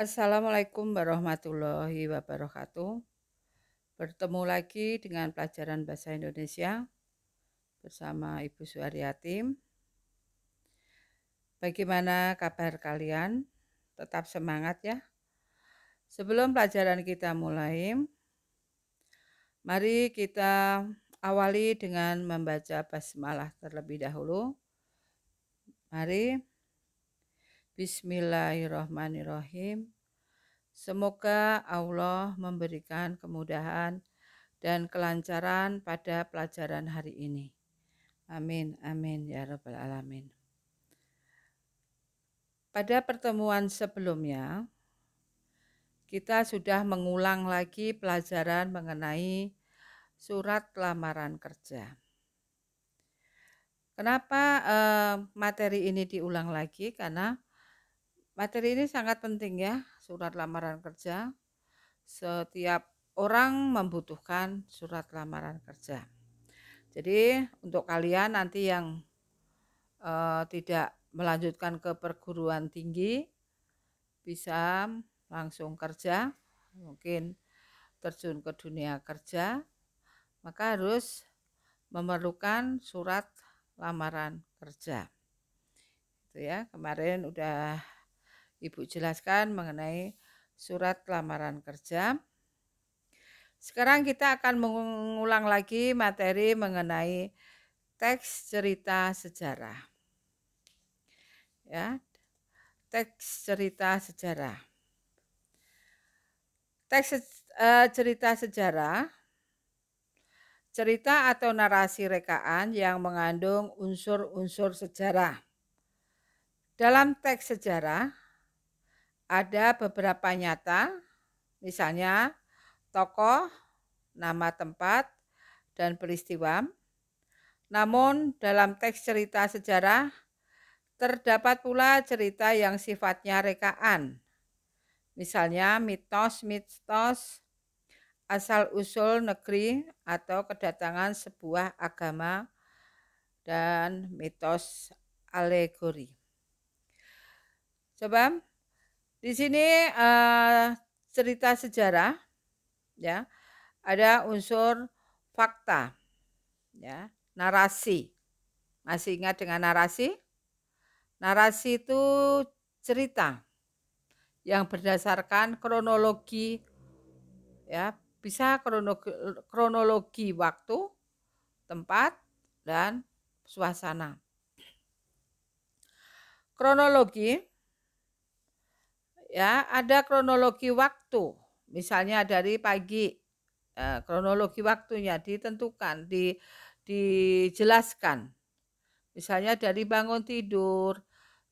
Assalamualaikum warahmatullahi wabarakatuh. Bertemu lagi dengan pelajaran bahasa Indonesia bersama Ibu Suharyatim. Bagaimana kabar kalian? Tetap semangat ya. Sebelum pelajaran kita mulai, mari kita awali dengan membaca basmalah terlebih dahulu. Mari Bismillahirrahmanirrahim. Semoga Allah memberikan kemudahan dan kelancaran pada pelajaran hari ini. Amin, amin, ya Rabbal 'Alamin. Pada pertemuan sebelumnya, kita sudah mengulang lagi pelajaran mengenai surat lamaran kerja. Kenapa eh, materi ini diulang lagi? Karena Materi ini sangat penting ya, surat lamaran kerja. Setiap orang membutuhkan surat lamaran kerja. Jadi untuk kalian nanti yang uh, tidak melanjutkan ke perguruan tinggi bisa langsung kerja, mungkin terjun ke dunia kerja, maka harus memerlukan surat lamaran kerja. Itu ya, kemarin udah Ibu jelaskan mengenai surat lamaran kerja. Sekarang kita akan mengulang lagi materi mengenai teks cerita sejarah. Ya, teks cerita sejarah. Teks uh, cerita sejarah cerita atau narasi rekaan yang mengandung unsur-unsur sejarah. Dalam teks sejarah, ada beberapa nyata, misalnya tokoh, nama tempat, dan peristiwa. Namun dalam teks cerita sejarah terdapat pula cerita yang sifatnya rekaan. Misalnya mitos-mitos asal-usul negeri atau kedatangan sebuah agama dan mitos alegori. Coba di sini uh, cerita sejarah ya. Ada unsur fakta ya, narasi. Masih ingat dengan narasi? Narasi itu cerita yang berdasarkan kronologi ya, bisa kronologi, kronologi waktu, tempat dan suasana. Kronologi ya ada kronologi waktu. Misalnya dari pagi eh, kronologi waktunya ditentukan di dijelaskan. Misalnya dari bangun tidur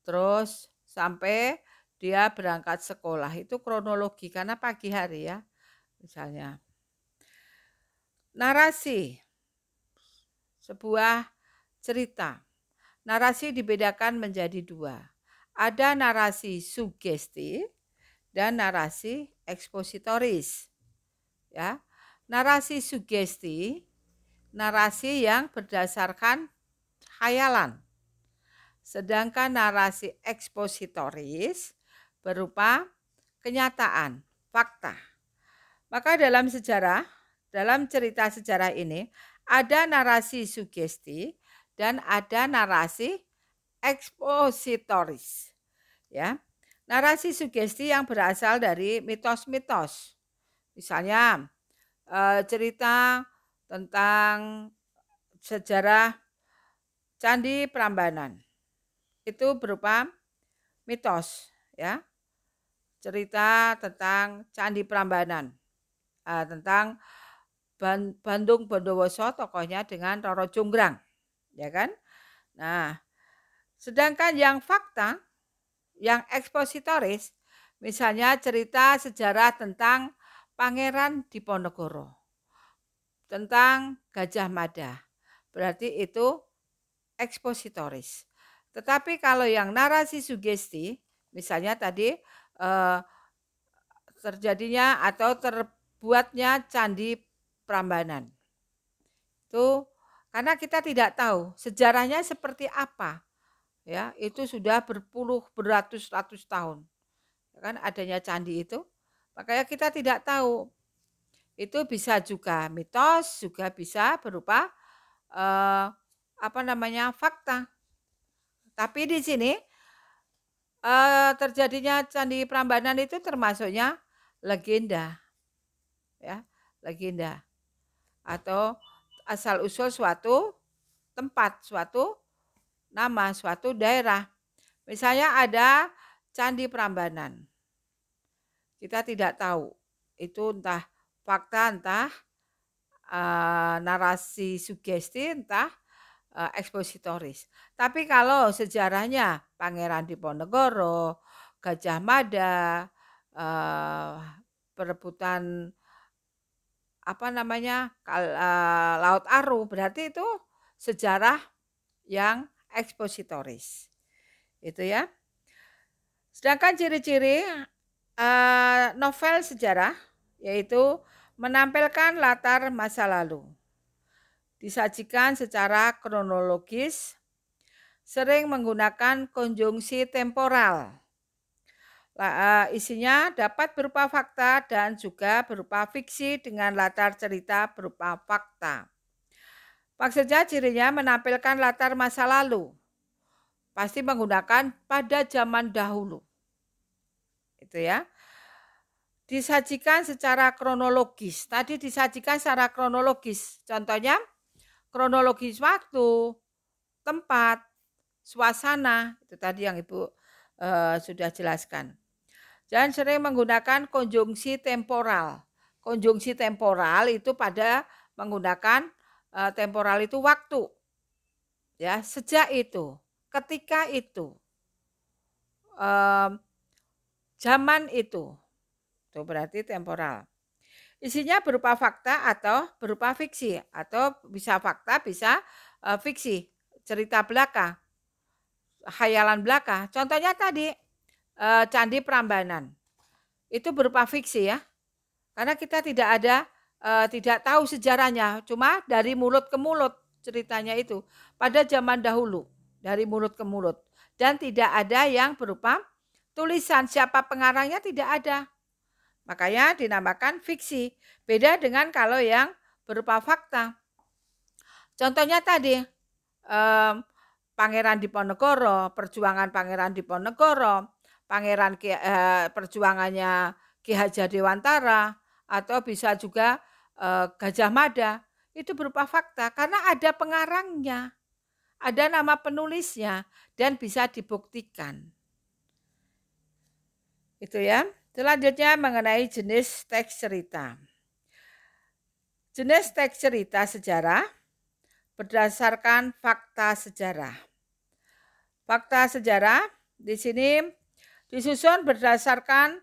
terus sampai dia berangkat sekolah. Itu kronologi karena pagi hari ya misalnya. Narasi. Sebuah cerita. Narasi dibedakan menjadi dua ada narasi sugesti dan narasi ekspositoris. Ya. Narasi sugesti, narasi yang berdasarkan khayalan. Sedangkan narasi ekspositoris berupa kenyataan, fakta. Maka dalam sejarah, dalam cerita sejarah ini ada narasi sugesti dan ada narasi ekspositoris. Ya. Narasi sugesti yang berasal dari mitos-mitos. Misalnya eh, cerita tentang sejarah Candi Prambanan. Itu berupa mitos, ya. Cerita tentang Candi Prambanan. Eh, tentang Bandung Bondowoso tokohnya dengan Roro Jonggrang, ya kan? Nah, Sedangkan yang fakta, yang ekspositoris, misalnya cerita sejarah tentang Pangeran Diponegoro, tentang Gajah Mada. Berarti itu ekspositoris. Tetapi kalau yang narasi sugesti, misalnya tadi eh, terjadinya atau terbuatnya candi Prambanan. Itu karena kita tidak tahu sejarahnya seperti apa ya itu sudah berpuluh beratus-ratus tahun kan adanya candi itu. Makanya kita tidak tahu. Itu bisa juga mitos, juga bisa berupa eh, apa namanya fakta. Tapi di sini eh, terjadinya candi Prambanan itu termasuknya legenda, ya legenda atau asal usul suatu tempat, suatu nama, suatu daerah. Misalnya ada candi Prambanan, kita tidak tahu itu entah fakta, entah uh, narasi sugesti, entah uh, ekspositoris. Tapi kalau sejarahnya Pangeran Diponegoro, Gajah Mada, uh, perebutan apa namanya uh, Laut Aru, berarti itu sejarah yang ekspositoris. Itu ya. Sedangkan ciri-ciri uh, novel sejarah yaitu menampilkan latar masa lalu disajikan secara kronologis, sering menggunakan konjungsi temporal. Uh, isinya dapat berupa fakta dan juga berupa fiksi dengan latar cerita berupa fakta. Maksudnya cirinya menampilkan latar masa lalu. Pasti menggunakan pada zaman dahulu. Itu ya. Disajikan secara kronologis. Tadi disajikan secara kronologis. Contohnya kronologis waktu, tempat, suasana, itu tadi yang Ibu uh, sudah jelaskan. Dan sering menggunakan konjungsi temporal. Konjungsi temporal itu pada menggunakan uh, temporal itu waktu. Ya, sejak itu, ketika itu, uh, zaman itu. Itu berarti temporal. Isinya berupa fakta atau berupa fiksi atau bisa fakta bisa uh, fiksi, cerita belaka, hayalan belaka. Contohnya tadi uh, Candi Prambanan. Itu berupa fiksi ya. Karena kita tidak ada uh, tidak tahu sejarahnya, cuma dari mulut ke mulut ceritanya itu pada zaman dahulu, dari mulut ke mulut. Dan tidak ada yang berupa tulisan siapa pengarangnya tidak ada. Makanya dinamakan fiksi. Beda dengan kalau yang berupa fakta. Contohnya tadi, eh, Pangeran Diponegoro, perjuangan Pangeran Diponegoro, Pangeran eh, perjuangannya Ki Hajar Dewantara, atau bisa juga eh, Gajah Mada, itu berupa fakta karena ada pengarangnya, ada nama penulisnya, dan bisa dibuktikan. Itu ya. Selanjutnya mengenai jenis teks cerita. Jenis teks cerita sejarah berdasarkan fakta sejarah. Fakta sejarah di sini disusun berdasarkan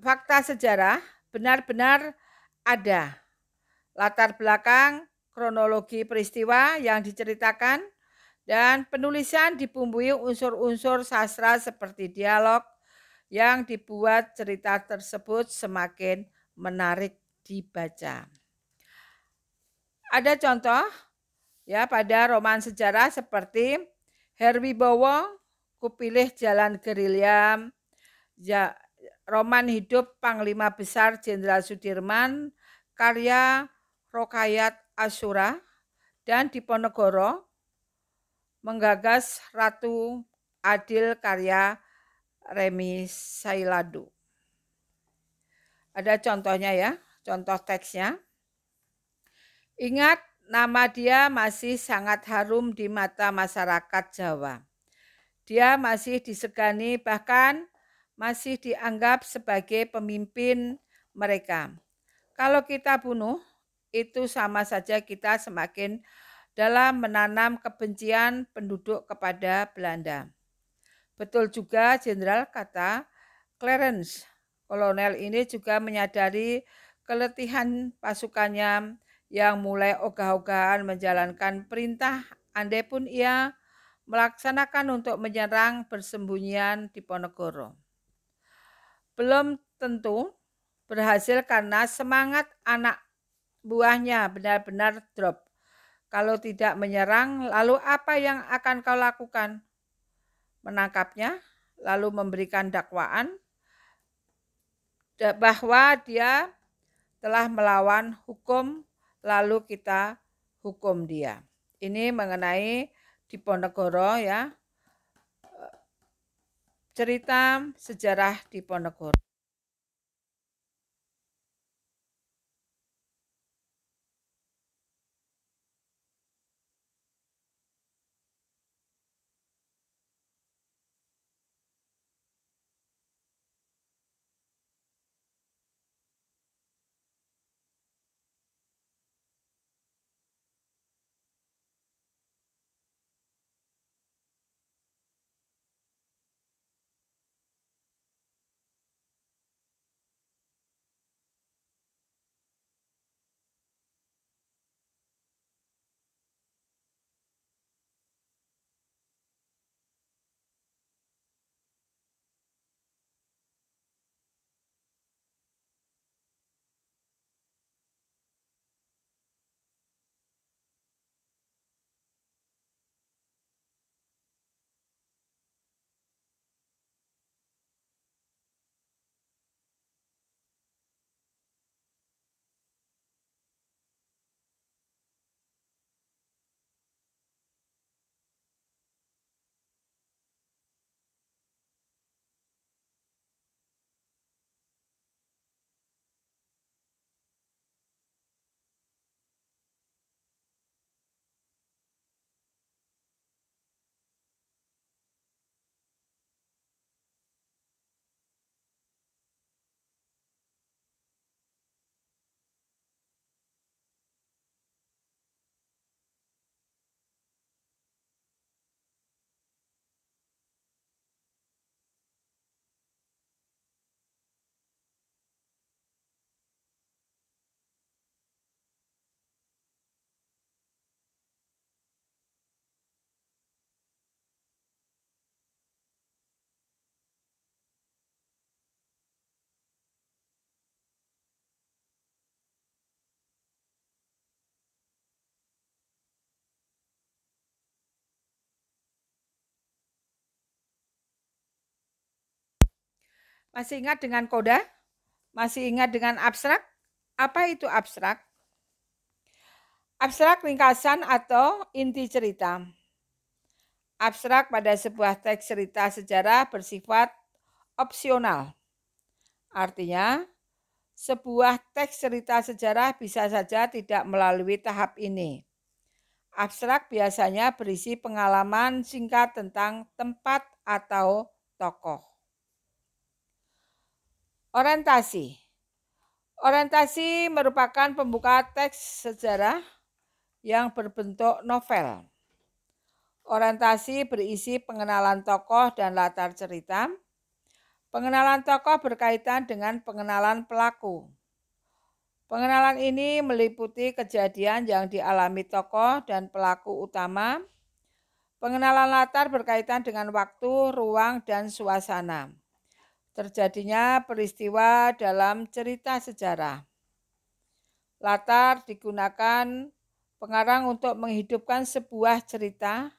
fakta sejarah benar-benar ada latar belakang kronologi peristiwa yang diceritakan dan penulisan dibumbui unsur-unsur sastra seperti dialog, yang dibuat cerita tersebut semakin menarik dibaca. Ada contoh ya pada roman sejarah seperti Herwibowo, Kupilih Jalan Gerilya, ya, roman hidup Panglima Besar Jenderal Sudirman, karya Rokayat Asura, dan Diponegoro, menggagas Ratu Adil karya Remi Sailadu. Ada contohnya ya, contoh teksnya. Ingat nama dia masih sangat harum di mata masyarakat Jawa. Dia masih disegani bahkan masih dianggap sebagai pemimpin mereka. Kalau kita bunuh, itu sama saja kita semakin dalam menanam kebencian penduduk kepada Belanda. Betul juga Jenderal kata Clarence. Kolonel ini juga menyadari keletihan pasukannya yang mulai ogah-ogahan menjalankan perintah andai pun ia melaksanakan untuk menyerang persembunyian di Ponegoro. Belum tentu berhasil karena semangat anak buahnya benar-benar drop. Kalau tidak menyerang, lalu apa yang akan kau lakukan? menangkapnya, lalu memberikan dakwaan, bahwa dia telah melawan hukum lalu kita hukum dia. Ini mengenai Diponegoro ya. Cerita sejarah Diponegoro. Masih ingat dengan koda? Masih ingat dengan abstrak? Apa itu abstrak? Abstrak ringkasan atau inti cerita. Abstrak pada sebuah teks cerita sejarah bersifat opsional. Artinya, sebuah teks cerita sejarah bisa saja tidak melalui tahap ini. Abstrak biasanya berisi pengalaman singkat tentang tempat atau tokoh. Orientasi. Orientasi merupakan pembuka teks sejarah yang berbentuk novel. Orientasi berisi pengenalan tokoh dan latar cerita. Pengenalan tokoh berkaitan dengan pengenalan pelaku. Pengenalan ini meliputi kejadian yang dialami tokoh dan pelaku utama. Pengenalan latar berkaitan dengan waktu, ruang, dan suasana terjadinya peristiwa dalam cerita sejarah. Latar digunakan pengarang untuk menghidupkan sebuah cerita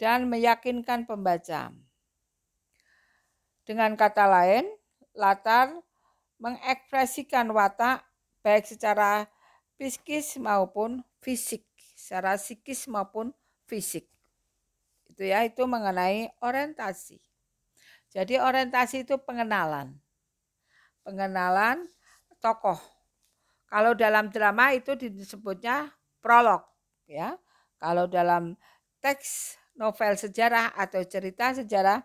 dan meyakinkan pembaca. Dengan kata lain, latar mengekspresikan watak baik secara psikis maupun fisik, secara psikis maupun fisik. Itu ya, itu mengenai orientasi. Jadi orientasi itu pengenalan. Pengenalan tokoh. Kalau dalam drama itu disebutnya prolog ya. Kalau dalam teks novel sejarah atau cerita sejarah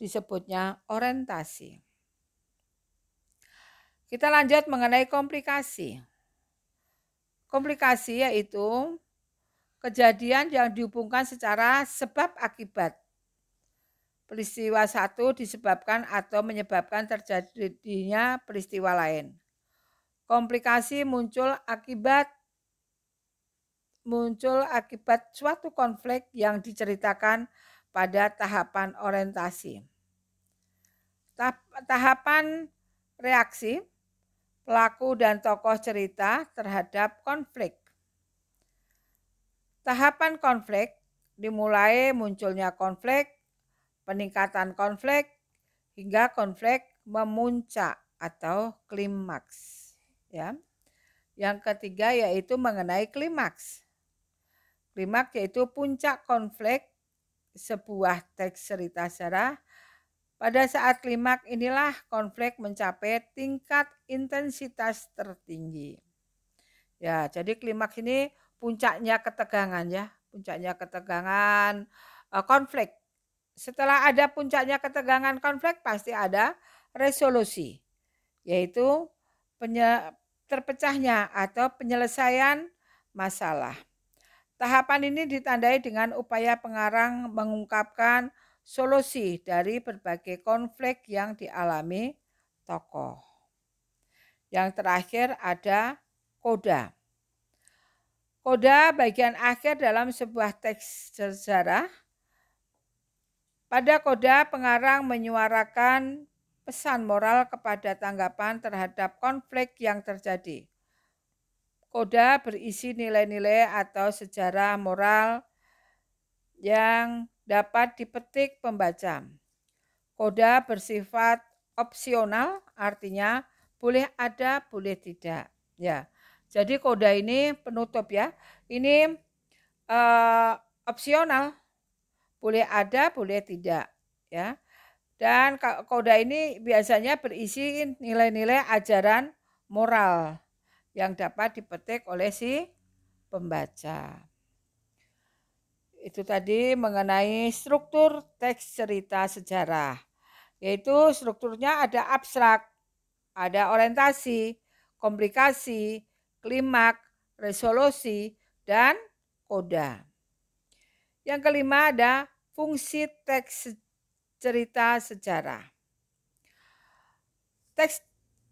disebutnya orientasi. Kita lanjut mengenai komplikasi. Komplikasi yaitu kejadian yang dihubungkan secara sebab akibat peristiwa satu disebabkan atau menyebabkan terjadinya peristiwa lain. Komplikasi muncul akibat muncul akibat suatu konflik yang diceritakan pada tahapan orientasi. Tahapan reaksi pelaku dan tokoh cerita terhadap konflik. Tahapan konflik dimulai munculnya konflik peningkatan konflik hingga konflik memuncak. atau klimaks ya. Yang ketiga yaitu mengenai klimaks. Klimaks yaitu puncak konflik sebuah teks cerita sejarah. Pada saat klimaks inilah konflik mencapai tingkat intensitas tertinggi. Ya, jadi klimaks ini puncaknya ketegangan ya, puncaknya ketegangan eh, konflik. Setelah ada puncaknya ketegangan konflik pasti ada resolusi, yaitu terpecahnya atau penyelesaian masalah. Tahapan ini ditandai dengan upaya pengarang mengungkapkan solusi dari berbagai konflik yang dialami tokoh. Yang terakhir ada koda. Koda bagian akhir dalam sebuah teks sejarah. Pada koda pengarang menyuarakan pesan moral kepada tanggapan terhadap konflik yang terjadi. Koda berisi nilai-nilai atau sejarah moral yang dapat dipetik pembaca. Koda bersifat opsional, artinya boleh ada, boleh tidak. Ya, jadi koda ini penutup ya. Ini uh, opsional, boleh ada, boleh tidak. Ya, dan koda ini biasanya berisi nilai-nilai ajaran moral yang dapat dipetik oleh si pembaca. Itu tadi mengenai struktur teks cerita sejarah. Yaitu strukturnya ada abstrak, ada orientasi, komplikasi, klimak, resolusi, dan koda. Yang kelima ada fungsi teks cerita sejarah. Teks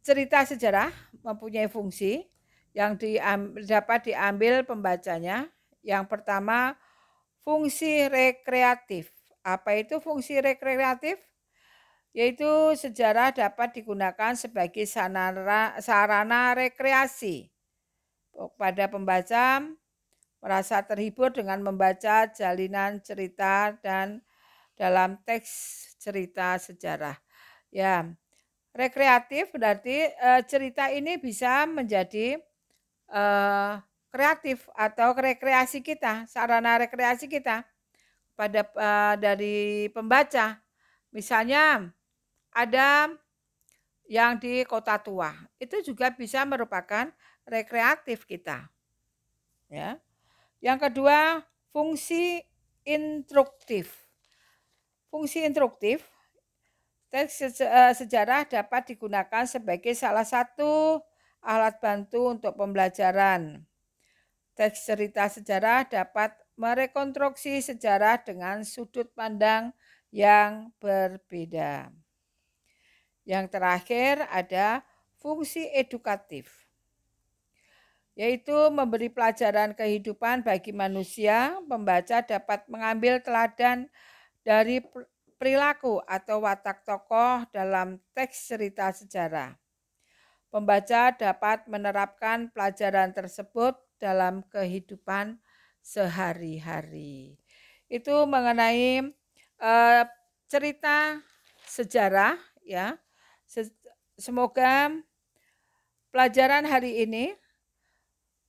cerita sejarah mempunyai fungsi yang diambil, dapat diambil pembacanya. Yang pertama, fungsi rekreatif. Apa itu fungsi rekreatif? Yaitu sejarah dapat digunakan sebagai sarana, sarana rekreasi pada pembaca merasa terhibur dengan membaca jalinan cerita dan dalam teks cerita sejarah. Ya, rekreatif berarti e, cerita ini bisa menjadi e, kreatif atau rekreasi kita, sarana rekreasi kita pada e, dari pembaca. Misalnya ada yang di kota tua, itu juga bisa merupakan rekreatif kita. Ya. Yang kedua, fungsi instruktif. Fungsi instruktif teks eh, sejarah dapat digunakan sebagai salah satu alat bantu untuk pembelajaran. Teks cerita sejarah dapat merekonstruksi sejarah dengan sudut pandang yang berbeda. Yang terakhir ada fungsi edukatif, yaitu memberi pelajaran kehidupan bagi manusia. Pembaca dapat mengambil teladan dari perilaku atau watak tokoh dalam teks cerita sejarah. Pembaca dapat menerapkan pelajaran tersebut dalam kehidupan sehari-hari. Itu mengenai uh, cerita sejarah ya. Semoga pelajaran hari ini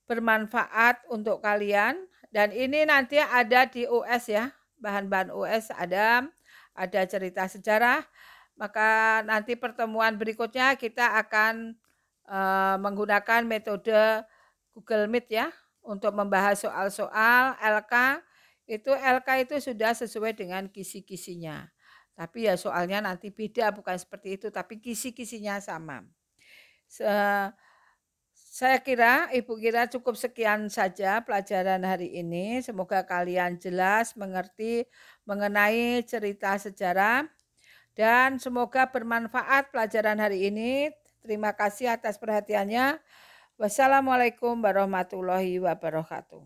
bermanfaat untuk kalian dan ini nanti ada di US ya bahan-bahan US ada, ada cerita sejarah. Maka nanti pertemuan berikutnya kita akan uh, menggunakan metode Google Meet ya untuk membahas soal-soal LK. Itu LK itu sudah sesuai dengan kisi-kisinya. Tapi ya soalnya nanti beda bukan seperti itu tapi kisi-kisinya sama. Saya kira Ibu kira cukup sekian saja pelajaran hari ini. Semoga kalian jelas mengerti mengenai cerita sejarah dan semoga bermanfaat pelajaran hari ini. Terima kasih atas perhatiannya. Wassalamualaikum warahmatullahi wabarakatuh.